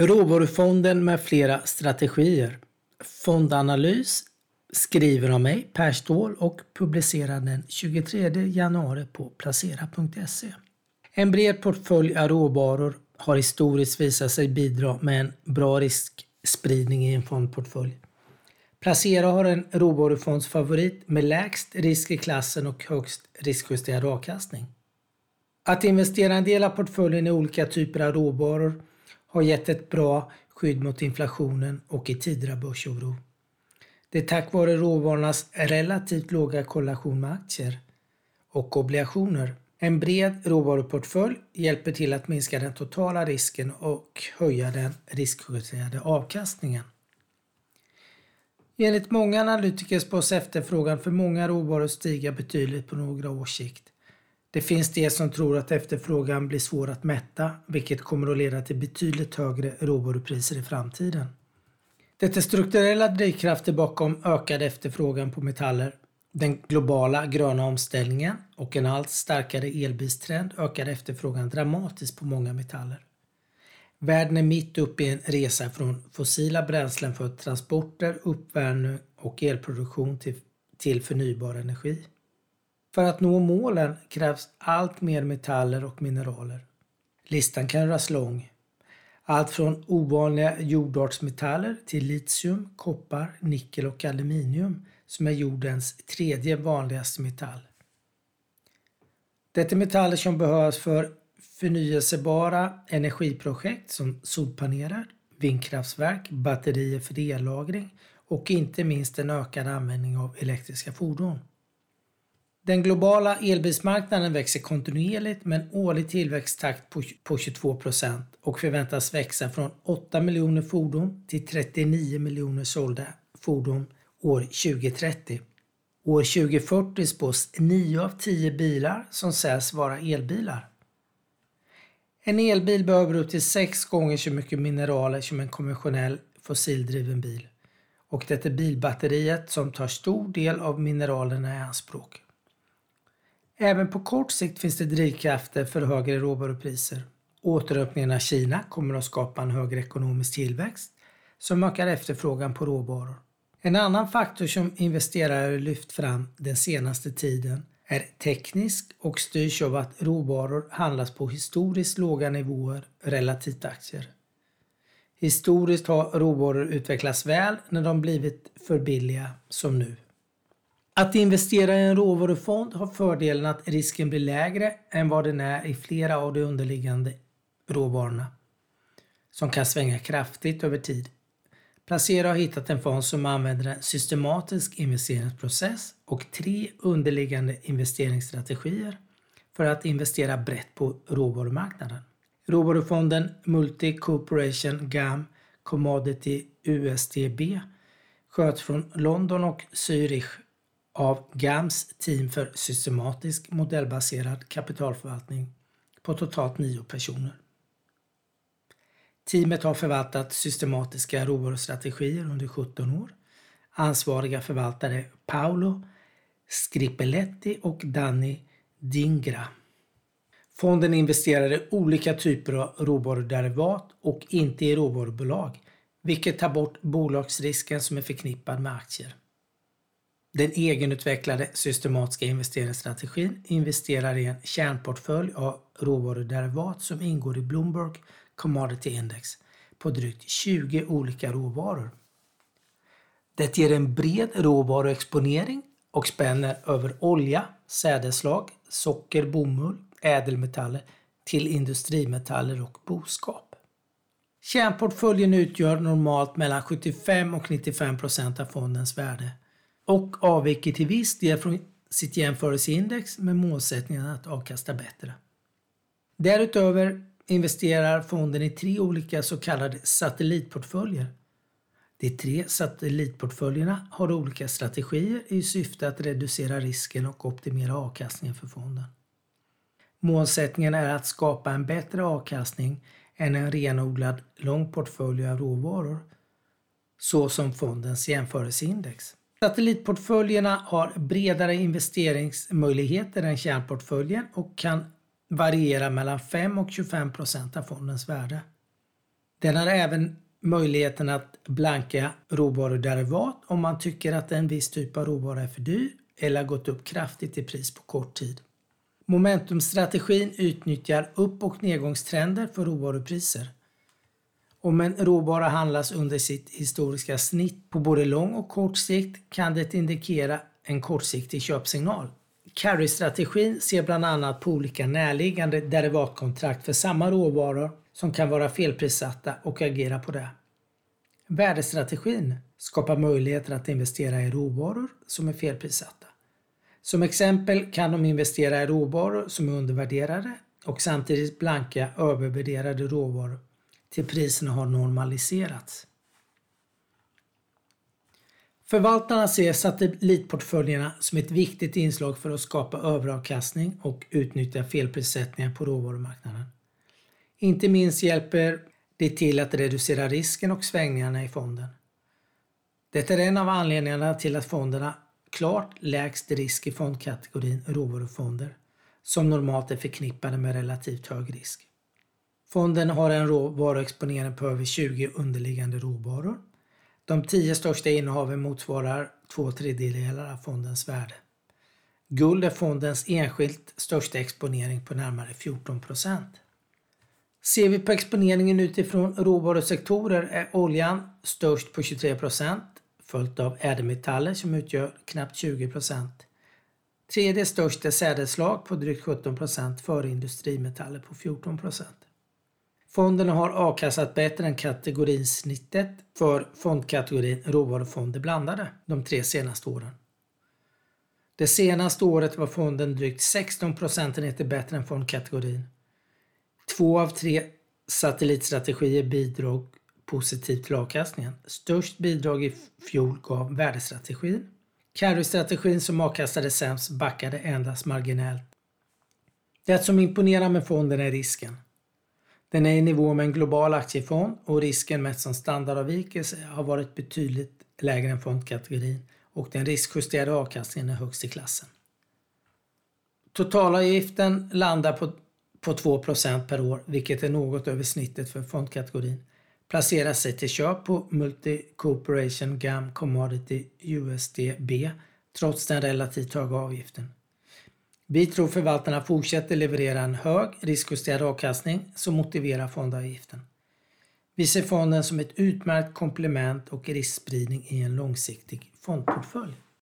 Råvarufonden med flera strategier. Fondanalys skriver av mig, Per Ståhl och publicerar den 23 januari på placera.se. En bred portfölj av råvaror har historiskt visat sig bidra med en bra riskspridning i en fondportfölj. Placera har en råvarufondsfavorit med lägst risk i klassen och högst riskjusterad avkastning. Att investera en del av portföljen i olika typer av råvaror har gett ett bra skydd mot inflationen och i tider av börsoro. Det är tack vare råvarornas relativt låga korrelation med aktier och obligationer. En bred råvaruportfölj hjälper till att minska den totala risken och höja den riskjusterade avkastningen. Enligt många analytiker spås efterfrågan för många råvaror stiga betydligt på några års sikt. Det finns de som tror att efterfrågan blir svår att mätta, vilket kommer att leda till betydligt högre råvarupriser i framtiden. Det är strukturella drivkrafter bakom ökad efterfrågan på metaller. Den globala gröna omställningen och en allt starkare elbilstrend ökar efterfrågan dramatiskt på många metaller. Världen är mitt uppe i en resa från fossila bränslen för transporter, uppvärmning och elproduktion till, till förnybar energi. För att nå målen krävs allt mer metaller och mineraler. Listan kan göras lång. Allt från ovanliga jordartsmetaller till litium, koppar, nickel och aluminium som är jordens tredje vanligaste metall. Detta är metaller som behövs för förnyelsebara energiprojekt som solpaneler, vindkraftverk, batterier för ellagring och inte minst en ökad användning av elektriska fordon. Den globala elbilsmarknaden växer kontinuerligt med en årlig tillväxttakt på 22 procent och förväntas växa från 8 miljoner fordon till 39 miljoner sålda fordon år 2030. År 2040 spås 9 av 10 bilar som sägs vara elbilar. En elbil behöver upp till 6 gånger så mycket mineraler som en konventionell fossildriven bil. Och det är bilbatteriet som tar stor del av mineralerna i anspråk. Även på kort sikt finns det drivkrafter för högre råvarupriser. Återöppningen av Kina kommer att skapa en högre ekonomisk tillväxt som ökar efterfrågan på råvaror. En annan faktor som investerare lyft fram den senaste tiden är teknisk och styrs av att råvaror handlas på historiskt låga nivåer relativt aktier. Historiskt har råvaror utvecklats väl när de blivit för billiga som nu. Att investera i en råvarufond har fördelen att risken blir lägre än vad den är i flera av de underliggande råvarorna som kan svänga kraftigt över tid. Placera har hittat en fond som använder en systematisk investeringsprocess och tre underliggande investeringsstrategier för att investera brett på råvarumarknaden. Råvarufonden Multi Corporation GAM Commodity USDB sköts från London och Zürich av GAMS team för systematisk modellbaserad kapitalförvaltning på totalt nio personer. Teamet har förvaltat systematiska råvarustrategier under 17 år. Ansvariga förvaltare Paolo Scripelletti och Danny Dingra. Fonden investerar i olika typer av råvaruderivat och inte i råvarubolag, vilket tar bort bolagsrisken som är förknippad med aktier. Den egenutvecklade systematiska investeringsstrategin investerar i en kärnportfölj av råvaruderivat som ingår i Bloomberg Commodity Index på drygt 20 olika råvaror. Det ger en bred råvaruexponering och spänner över olja, sädeslag, socker, bomull, ädelmetaller till industrimetaller och boskap. Kärnportföljen utgör normalt mellan 75 och 95 procent av fondens värde och avviker till viss del från sitt jämförelseindex med målsättningen att avkasta bättre. Därutöver investerar fonden i tre olika så kallade satellitportföljer. De tre satellitportföljerna har olika strategier i syfte att reducera risken och optimera avkastningen för fonden. Målsättningen är att skapa en bättre avkastning än en renodlad lång portfölj av råvaror, såsom fondens jämförelseindex. Satellitportföljerna har bredare investeringsmöjligheter än kärnportföljen och kan variera mellan 5 och 25 procent av fondens värde. Den har även möjligheten att blanka råvaruderivat om man tycker att en viss typ av råvara är för dyr eller har gått upp kraftigt i pris på kort tid. Momentumstrategin utnyttjar upp och nedgångstrender för råvarupriser. Om en råvara handlas under sitt historiska snitt på både lång och kort sikt kan det indikera en kortsiktig köpsignal. Carry-strategin ser bland annat på olika närliggande derivatkontrakt för samma råvaror som kan vara felprissatta och agera på det. Värdestrategin skapar möjligheter att investera i råvaror som är felprissatta. Som exempel kan de investera i råvaror som är undervärderade och samtidigt blanka övervärderade råvaror till priserna har normaliserats. Förvaltarna ser satellitportföljerna som ett viktigt inslag för att skapa överavkastning och utnyttja felprissättningar på råvarumarknaden. Inte minst hjälper det till att reducera risken och svängningarna i fonden. Det är en av anledningarna till att fonderna klart lägst risk i fondkategorin råvarufonder som normalt är förknippade med relativt hög risk. Fonden har en råvaruexponering på över 20 underliggande råvaror. De tio största innehaven motsvarar två tredjedelar av fondens värde. Guld är fondens enskilt största exponering på närmare 14 procent. Ser vi på exponeringen utifrån råvarusektorer är oljan störst på 23 procent, följt av ädelmetaller som utgör knappt 20 procent. Tredje störst är sädesslag på drygt 17 procent före industrimetaller på 14 procent. Fonderna har avkastat bättre än kategorinsnittet för fondkategorin råvarufonder blandade de tre senaste åren. Det senaste året var fonden drygt 16 procentenheter bättre än fondkategorin. Två av tre satellitstrategier bidrog positivt till avkastningen. Störst bidrag i fjol gav värdestrategin. Carry-strategin som avkastade sämst backade endast marginellt. Det som imponerar med fonden är risken. Den är i nivå med en global aktiefond och risken mätt som standardavvikelse har varit betydligt lägre än fondkategorin och den riskjusterade avkastningen är högst i klassen. Totalavgiften landar på, på 2% per år, vilket är något över snittet för fondkategorin. Placerar sig till köp på Multi Corporation GAM Commodity USDB trots den relativt höga avgiften. Vi tror förvaltarna fortsätter leverera en hög riskjusterad avkastning som motiverar fondavgiften. Vi ser fonden som ett utmärkt komplement och riskspridning i en långsiktig fondportfölj.